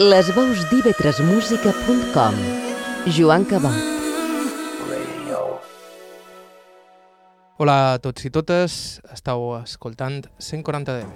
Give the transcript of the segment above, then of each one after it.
Les veus d'ivetresmusica.com Joan Cabot Hola a tots i totes, estàu escoltant 140 dB.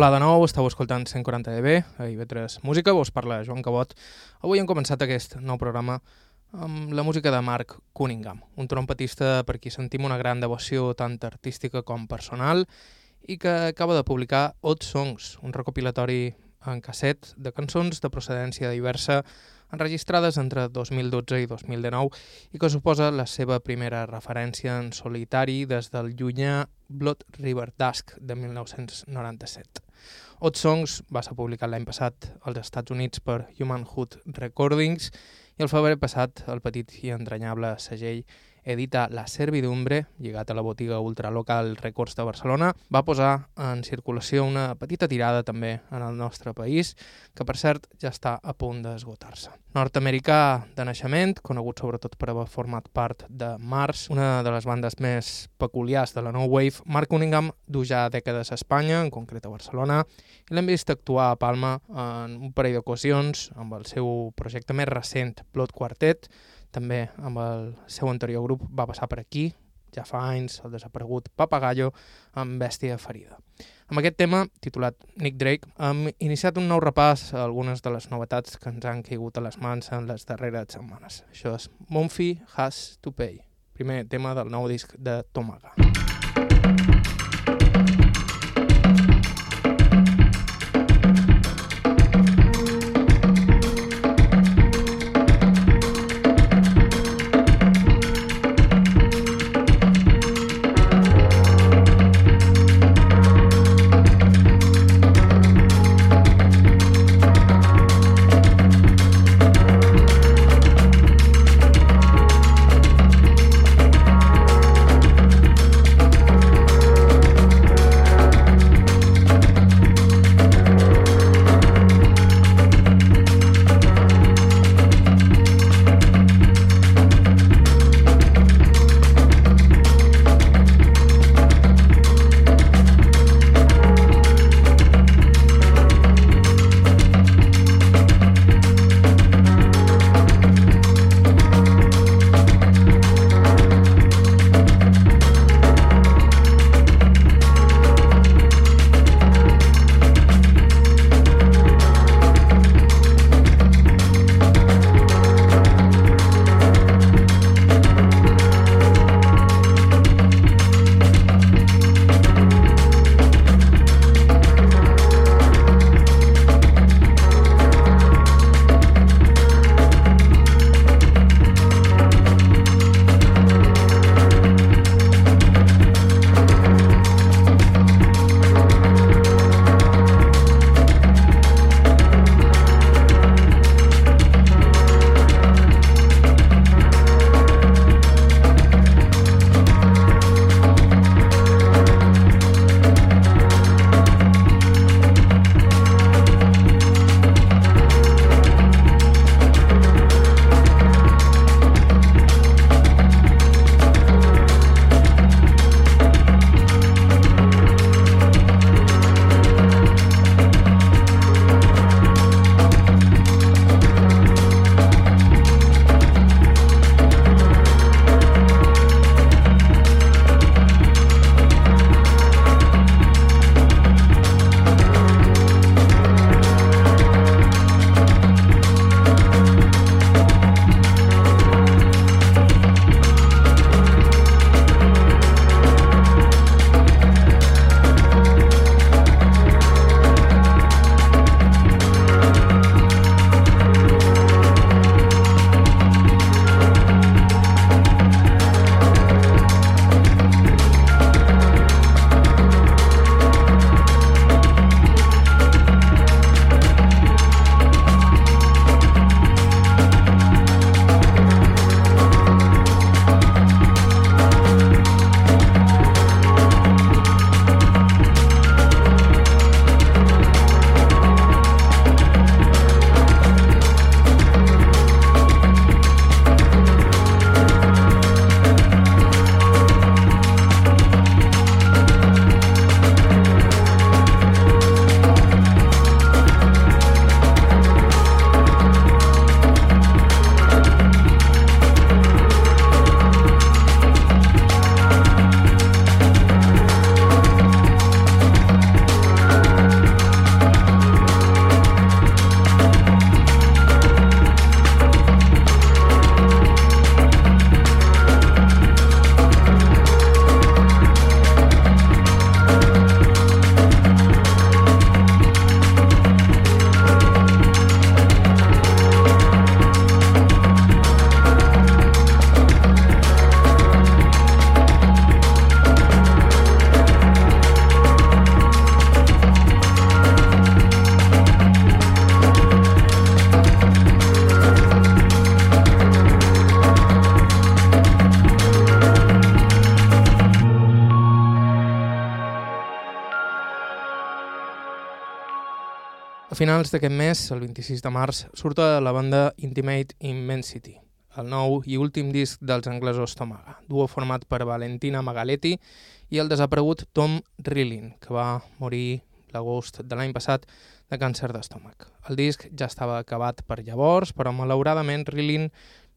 Hola de nou, estàu escoltant 140 dB, a IB3 Música, vos parla Joan Cabot. Avui hem començat aquest nou programa amb la música de Mark Cunningham, un trompetista per qui sentim una gran devoció tant artística com personal i que acaba de publicar Odd Songs, un recopilatori en casset de cançons de procedència diversa enregistrades entre 2012 i 2019 i que suposa la seva primera referència en solitari des del llunyà Blood River Dusk de 1997. Odd Songs va ser publicat l'any passat als Estats Units per Human Hood Recordings i el febrer passat el petit i entranyable segell edita La Servidumbre, lligat a la botiga ultralocal Records de Barcelona, va posar en circulació una petita tirada també en el nostre país, que per cert ja està a punt d'esgotar-se. Nord-americà de naixement, conegut sobretot per haver format part de Mars, una de les bandes més peculiars de la No Wave, Mark Cunningham du ja dècades a Espanya, en concret a Barcelona, i l'hem vist actuar a Palma en un parell d'ocasions amb el seu projecte més recent, Blood Quartet, també amb el seu anterior grup va passar per aquí, ja fa anys, el desaparegut Papagallo amb Bèstia Ferida. Amb aquest tema, titulat Nick Drake, hem iniciat un nou repàs a algunes de les novetats que ens han caigut a les mans en les darreres setmanes. Això és Monfi Has to Pay, primer tema del nou disc de Tomaga. Finals d'aquest mes, el 26 de març, surt a la banda Intimate Immensity, el nou i últim disc dels anglesos Tomaga, duo format per Valentina Magaletti i el desaparegut Tom Rillin, que va morir l'agost de l'any passat de càncer d'estómac. El disc ja estava acabat per llavors, però malauradament Rillin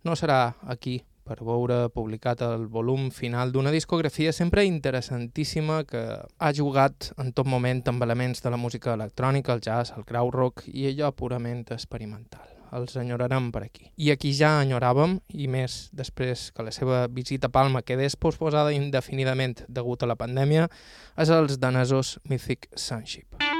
no serà aquí per veure publicat el volum final d'una discografia sempre interessantíssima que ha jugat en tot moment amb elements de la música electrònica, el jazz, el krautrock i allò purament experimental. Els enyorarem per aquí. I aquí ja enyoràvem, i més després que la seva visita a Palma quedés posposada indefinidament degut a la pandèmia, és els danesos Mythic Sunship. El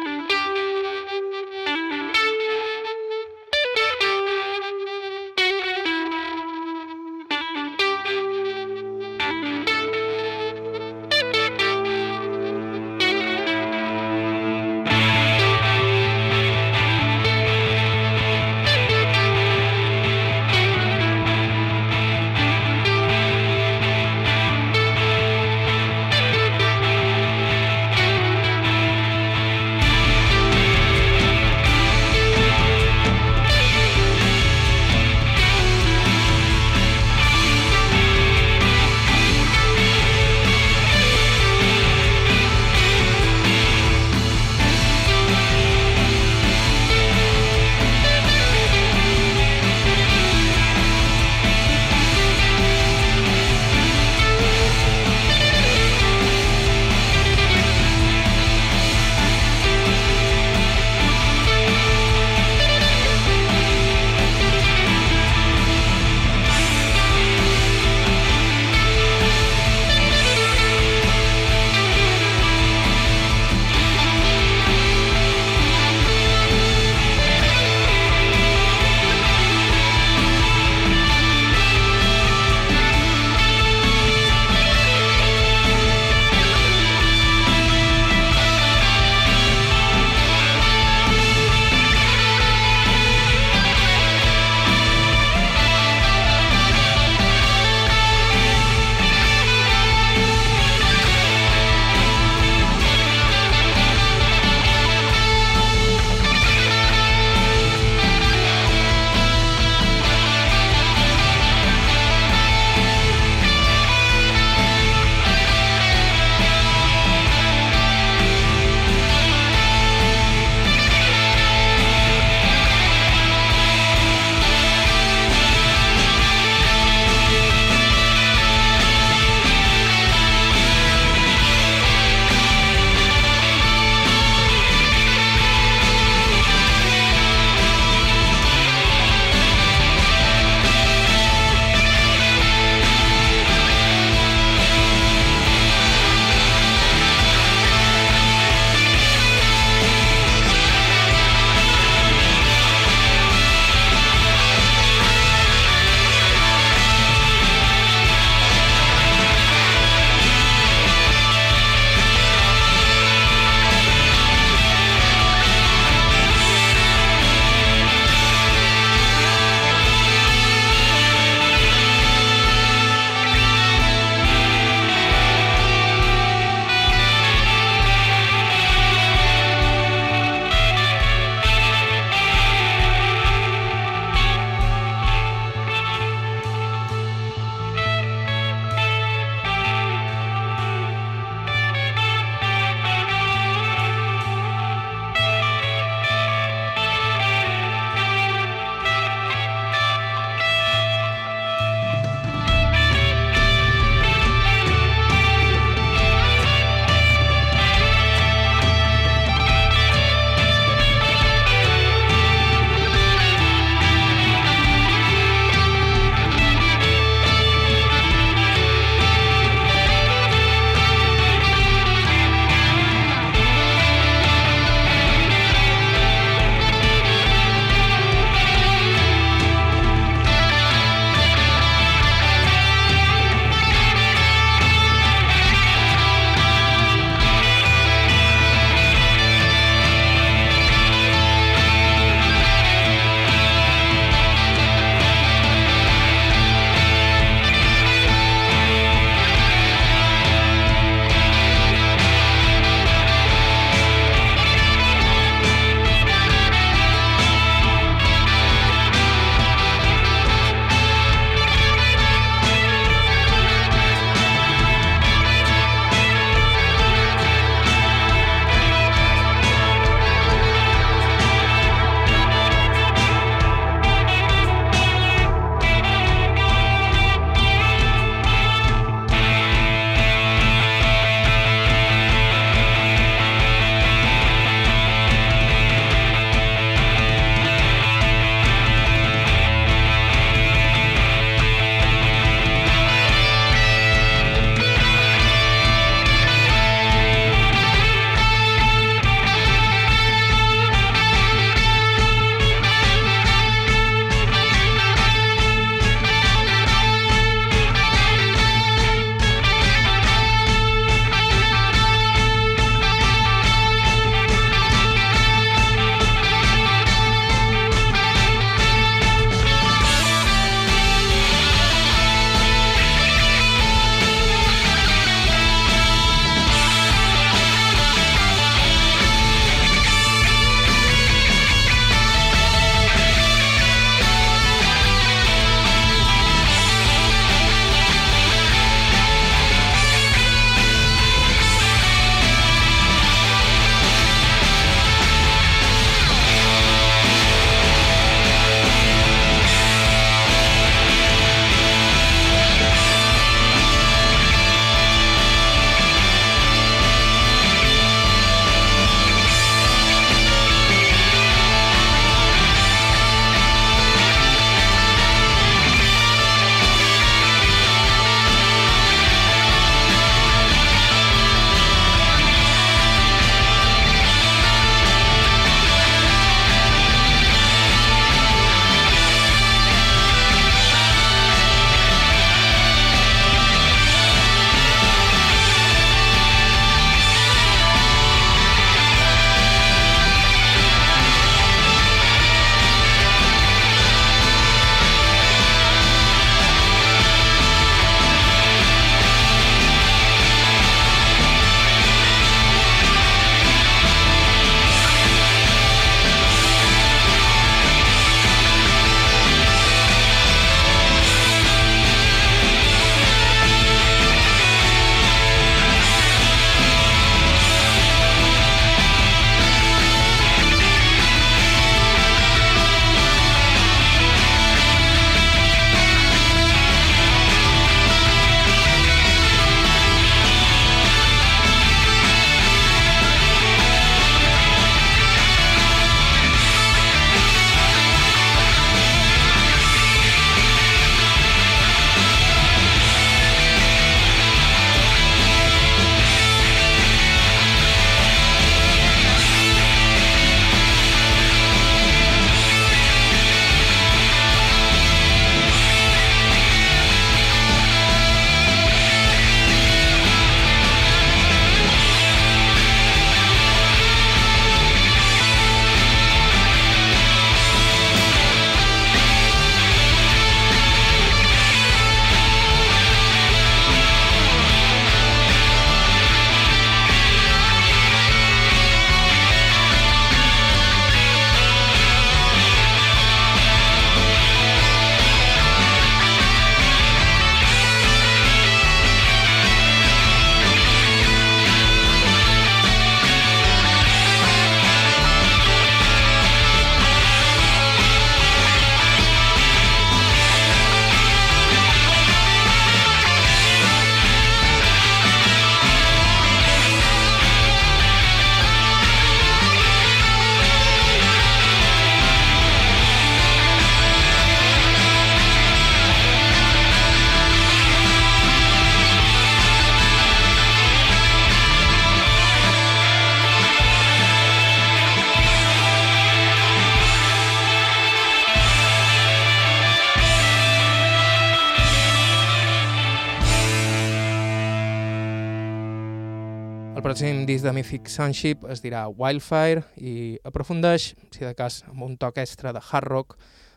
pròxim disc de Mythic Sunship es dirà Wildfire i aprofundeix, si de cas, amb un toc extra de hard rock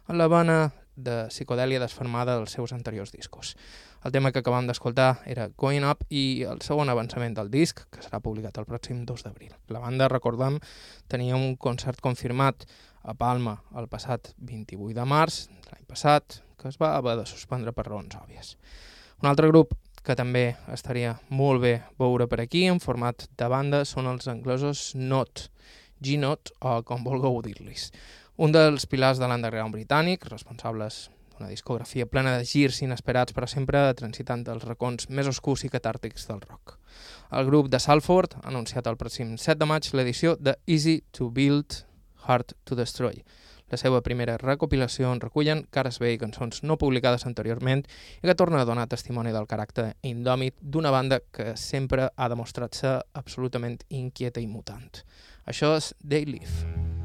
en la vena de psicodèlia desfermada dels seus anteriors discos. El tema que acabam d'escoltar era Going Up i el segon avançament del disc, que serà publicat el pròxim 2 d'abril. La banda, recordem, tenia un concert confirmat a Palma el passat 28 de març l'any passat, que es va haver de suspendre per raons òbvies. Un altre grup que també estaria molt bé veure per aquí en format de banda són els anglesos Not, G-Not o com vulgueu dir-los. Un dels pilars de l'underground britànic, responsables una discografia plena de girs inesperats però sempre transitant dels racons més oscurs i catàrtics del rock. El grup de Salford ha anunciat el pròxim 7 de maig l'edició de Easy to Build, Hard to Destroy. La seva primera recopilació en recullen cares bé i cançons no publicades anteriorment i que torna a donar testimoni del caràcter indòmit d'una banda que sempre ha demostrat ser absolutament inquieta i mutant. Això és They Live.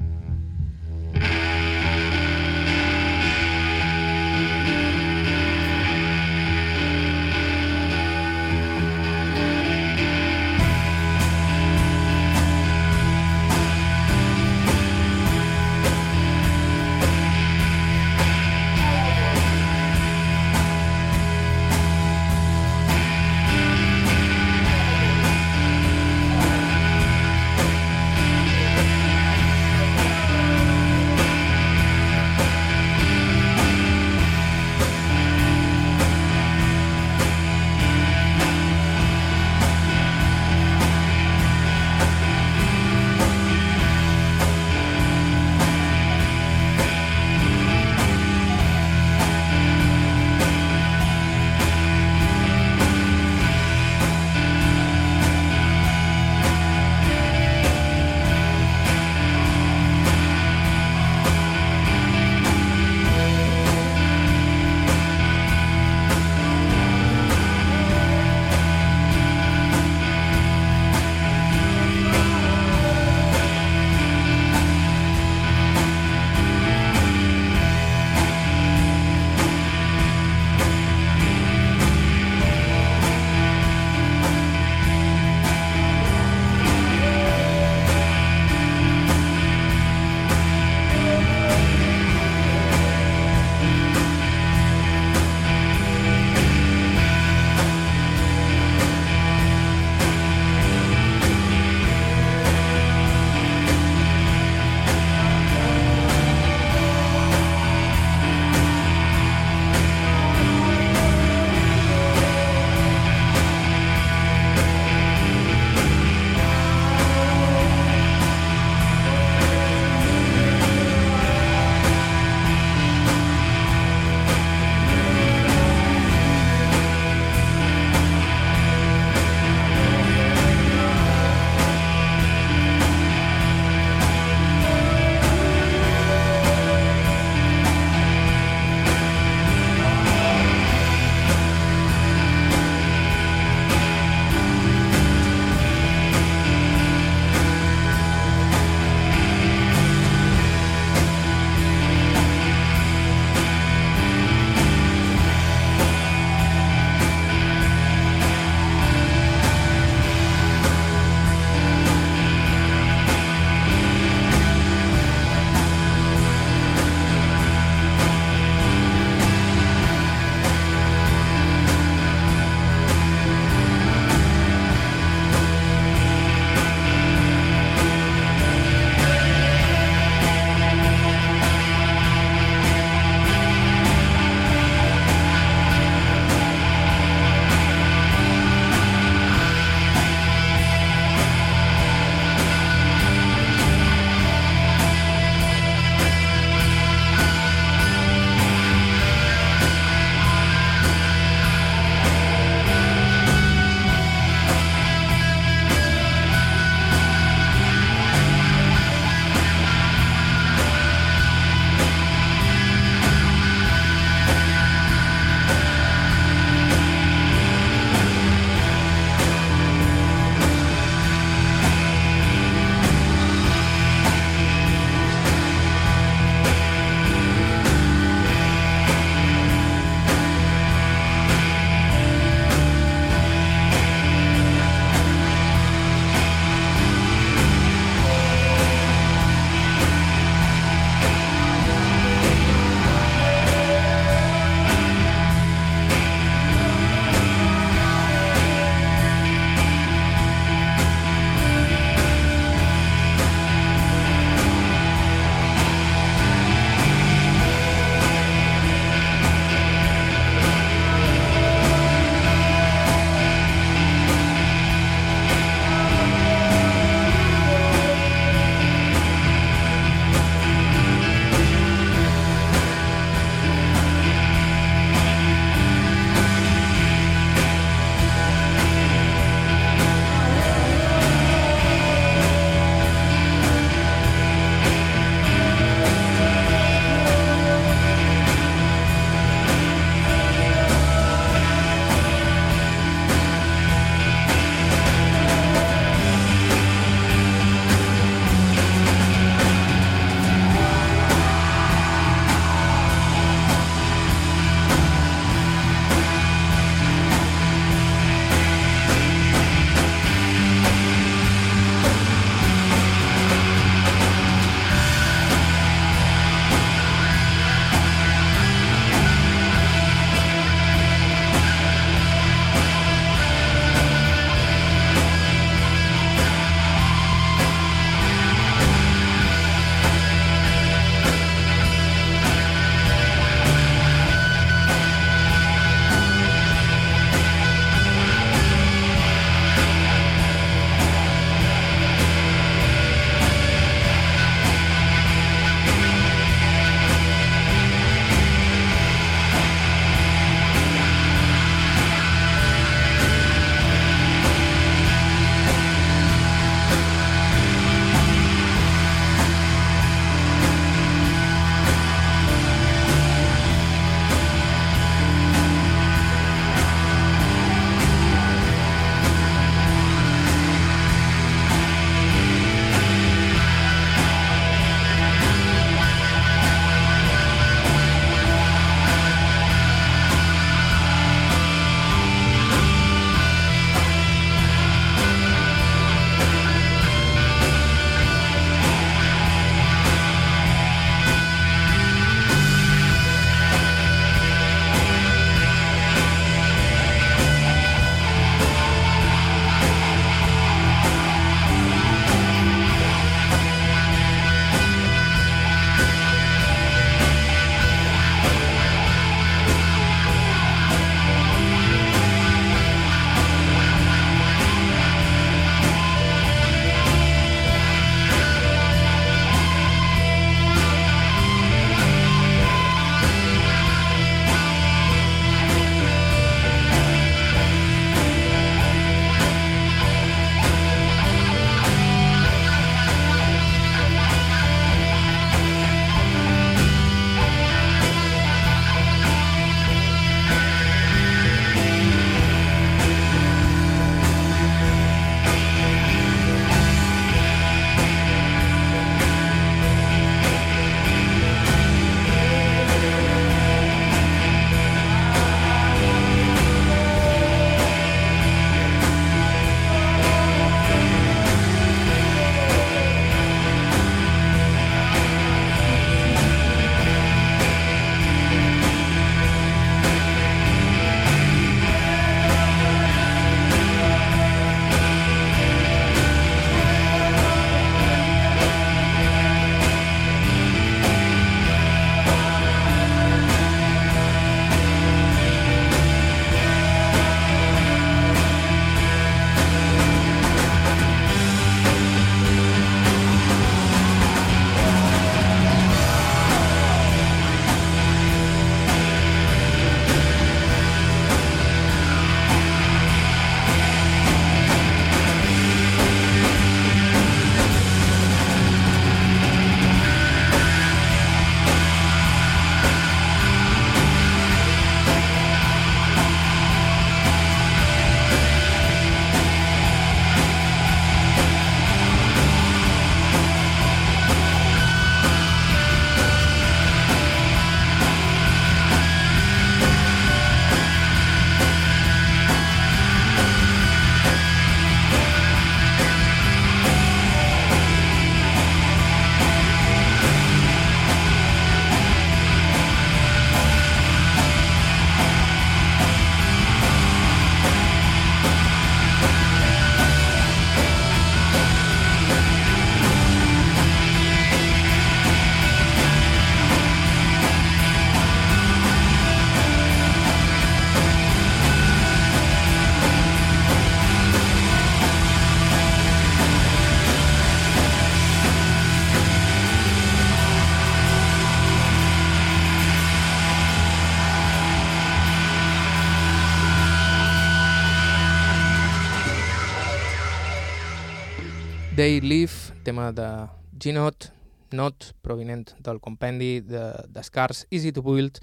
They Live, tema de Ginot, Not, provinent del compendi de Descartes Easy to Build,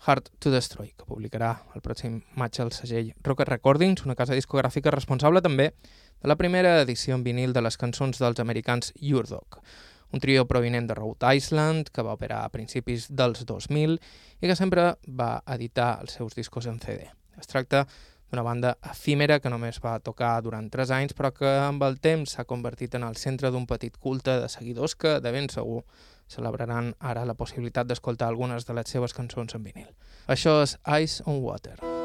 Hard to Destroy, que publicarà el pròxim maig al segell Rocket Recordings, una casa discogràfica responsable també de la primera edició en vinil de les cançons dels americans Your Dog, un trio provinent de Rhode Island que va operar a principis dels 2000 i que sempre va editar els seus discos en CD. Es tracta d'una banda efímera que només va tocar durant 3 anys però que amb el temps s'ha convertit en el centre d'un petit culte de seguidors que de ben segur celebraran ara la possibilitat d'escoltar algunes de les seves cançons en vinil. Això és Ice on Water.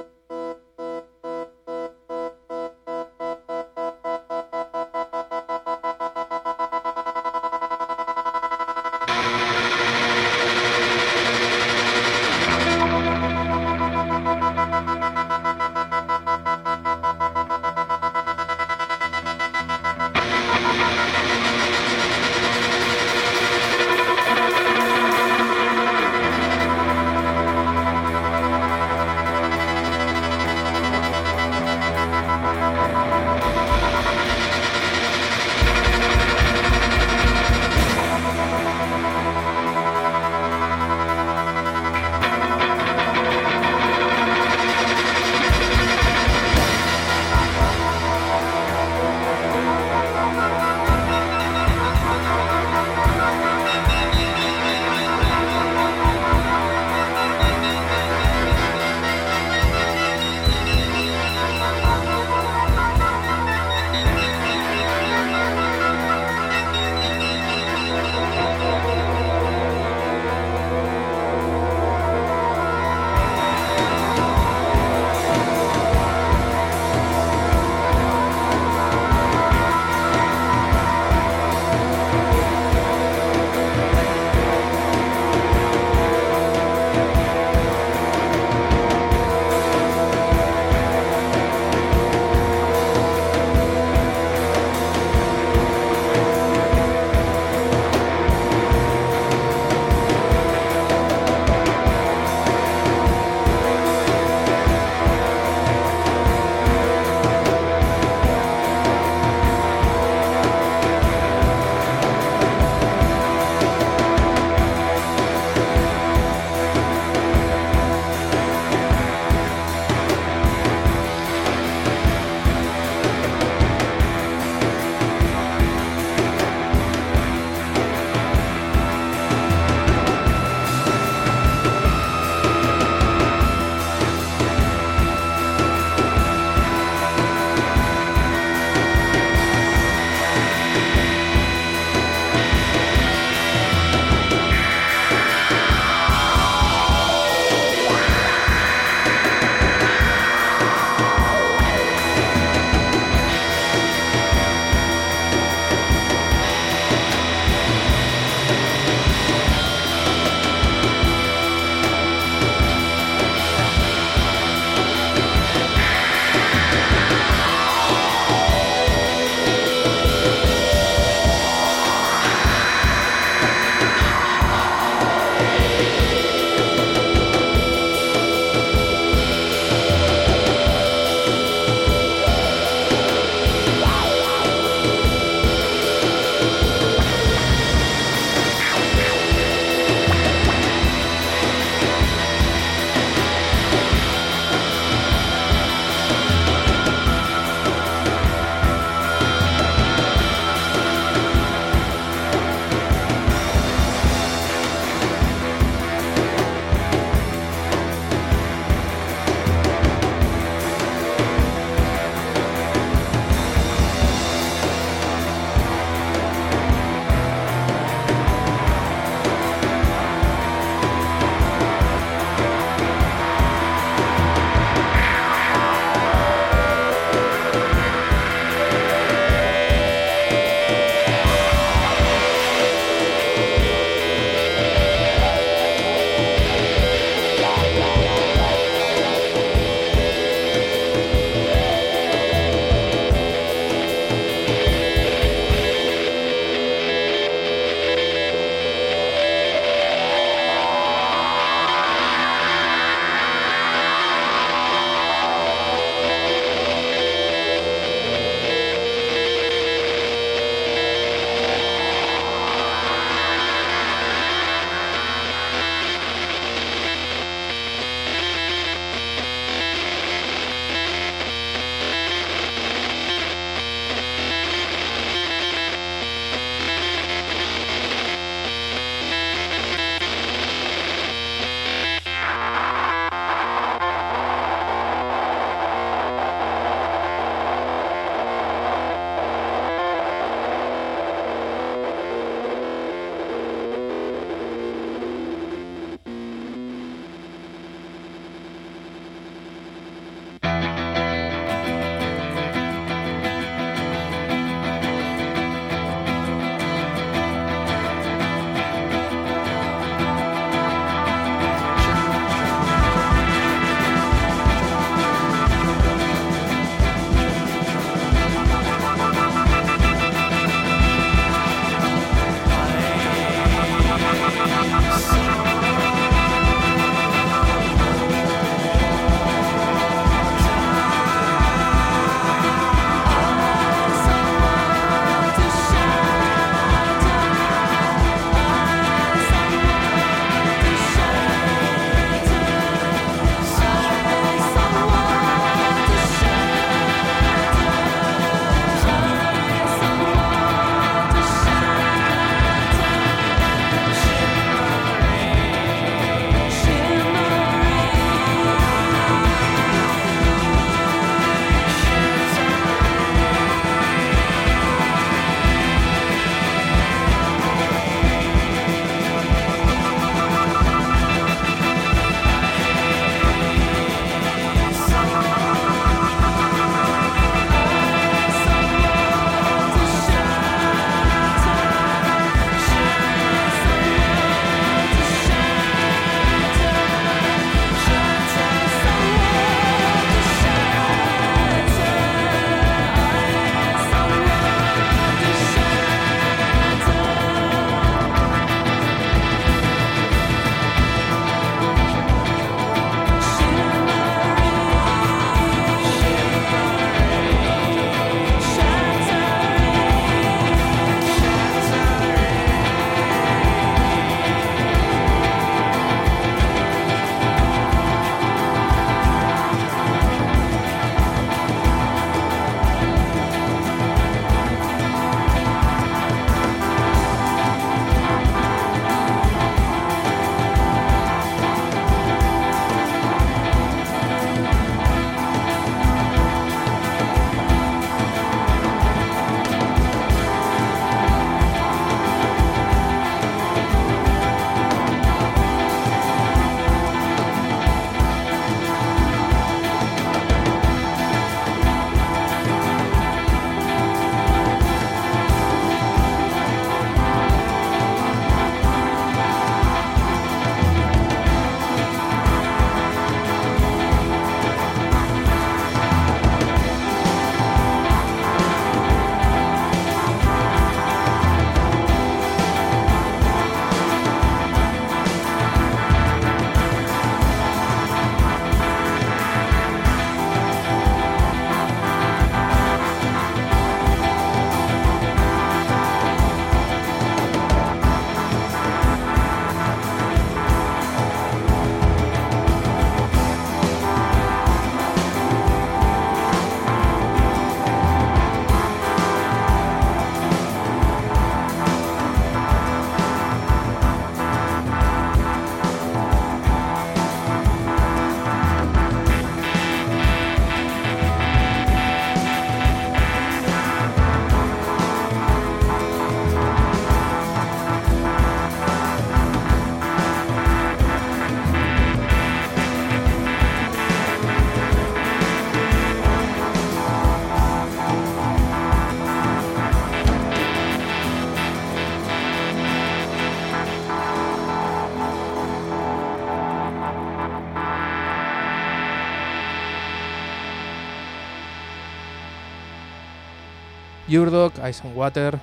Yurdog, Ice and Water,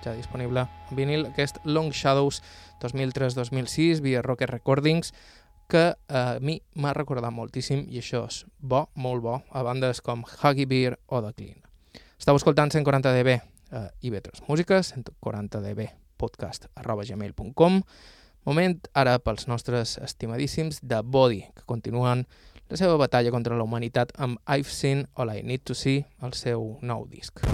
ja disponible en vinil, aquest Long Shadows 2003-2006 via Rocket Recordings, que a mi m'ha recordat moltíssim, i això és bo, molt bo, a bandes com Huggy Beer o The Clean. Estau escoltant 140 dB a IB3 Músiques, 140 dB podcast arroba gmail.com Moment ara pels nostres estimadíssims de Body, que continuen la seva batalla contra la humanitat amb I've Seen All I Need to See, el seu nou disc.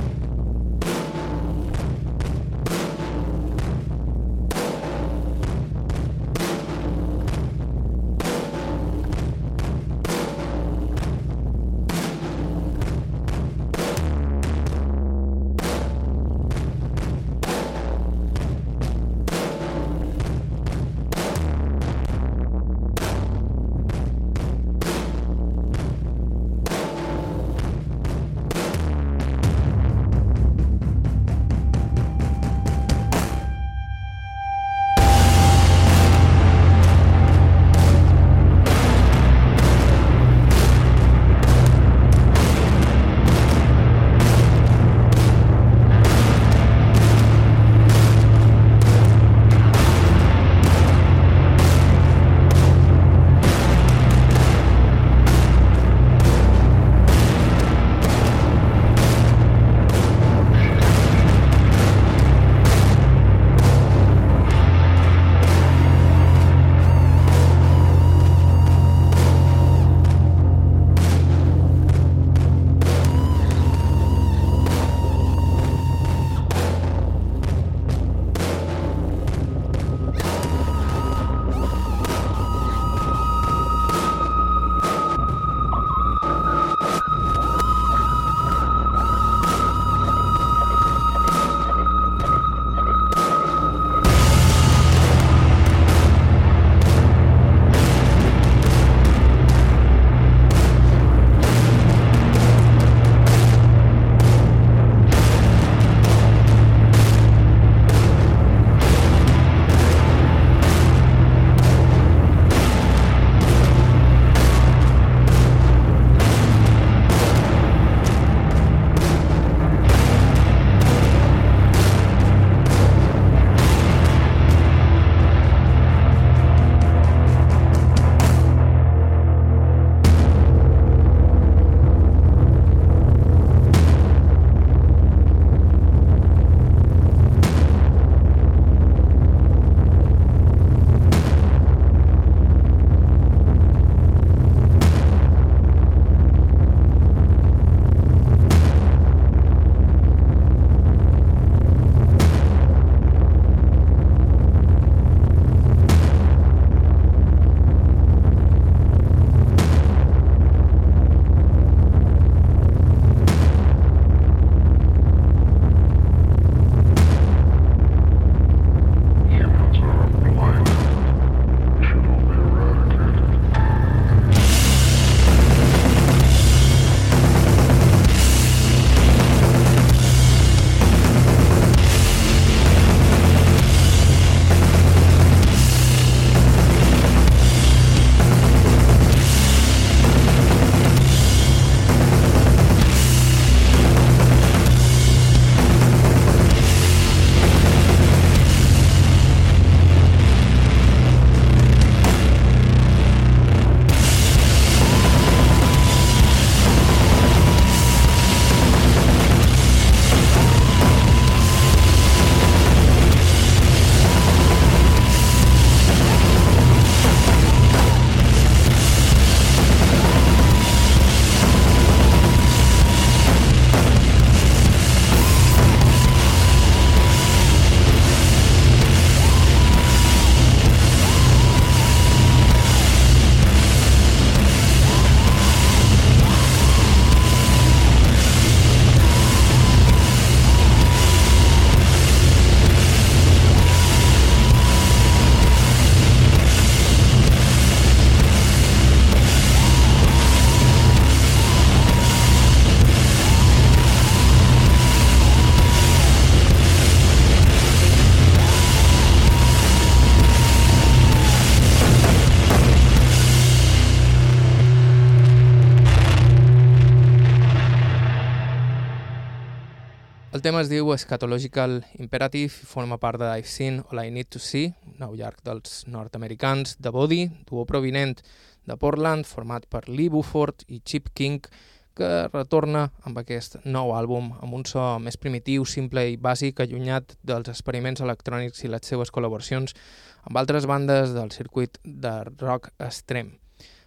El tema es diu Eschatological Imperative forma part de I've Seen All I Need to See, nou llarg dels nord-americans de Body, duo provinent de Portland, format per Lee Buford i Chip King, que retorna amb aquest nou àlbum amb un so més primitiu, simple i bàsic, allunyat dels experiments electrònics i les seves col·laboracions amb altres bandes del circuit de rock extrem.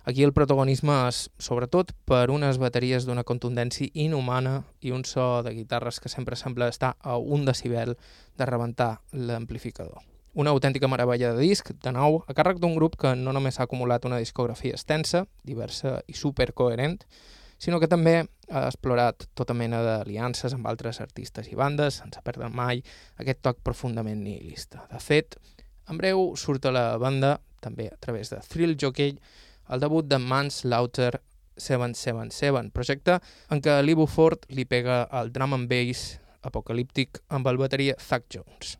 Aquí el protagonisme és, sobretot, per unes bateries d'una contundència inhumana i un so de guitarres que sempre sembla estar a un decibel de rebentar l'amplificador. Una autèntica meravella de disc, de nou, a càrrec d'un grup que no només ha acumulat una discografia extensa, diversa i supercoherent, sinó que també ha explorat tota mena d'aliances amb altres artistes i bandes, sense perdre mai aquest toc profundament nihilista. De fet, en breu surt a la banda, també a través de Thrill Jockey, el debut de Manslaughter 777, projecte en què Lee Ford li pega el drum and bass apocalíptic amb el bateria Thug Jones.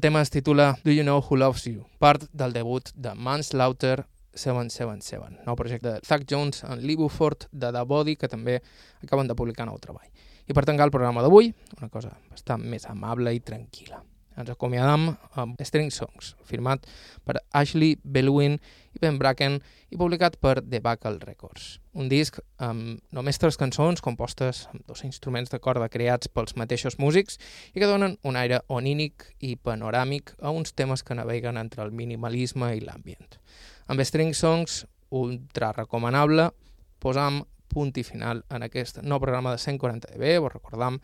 El tema es titula Do You Know Who Loves You, part del debut de Manslaughter 777, nou projecte de Zach Jones en Lee Buford de The Body, que també acaben de publicar nou treball. I per tancar el programa d'avui, una cosa bastant més amable i tranquil·la. Ens acomiadam amb String Songs, firmat per Ashley Bellwin i Ben Bracken i publicat per The Buckle Records. Un disc amb només tres cançons compostes amb dos instruments de corda creats pels mateixos músics i que donen un aire onínic i panoràmic a uns temes que naveguen entre el minimalisme i l'ambient. Amb String Songs, ultra recomanable, posam punt i final en aquest nou programa de 140 dB, vos recordam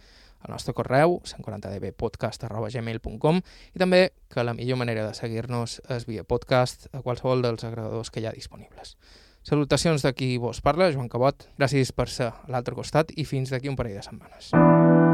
al nostre correu 140dbpodcast.gmail.com i també que la millor manera de seguir-nos és via podcast a qualsevol dels agradadors que hi ha disponibles. Salutacions d'aquí vos parla, Joan Cabot. Gràcies per ser a l'altre costat i fins d'aquí un parell de setmanes.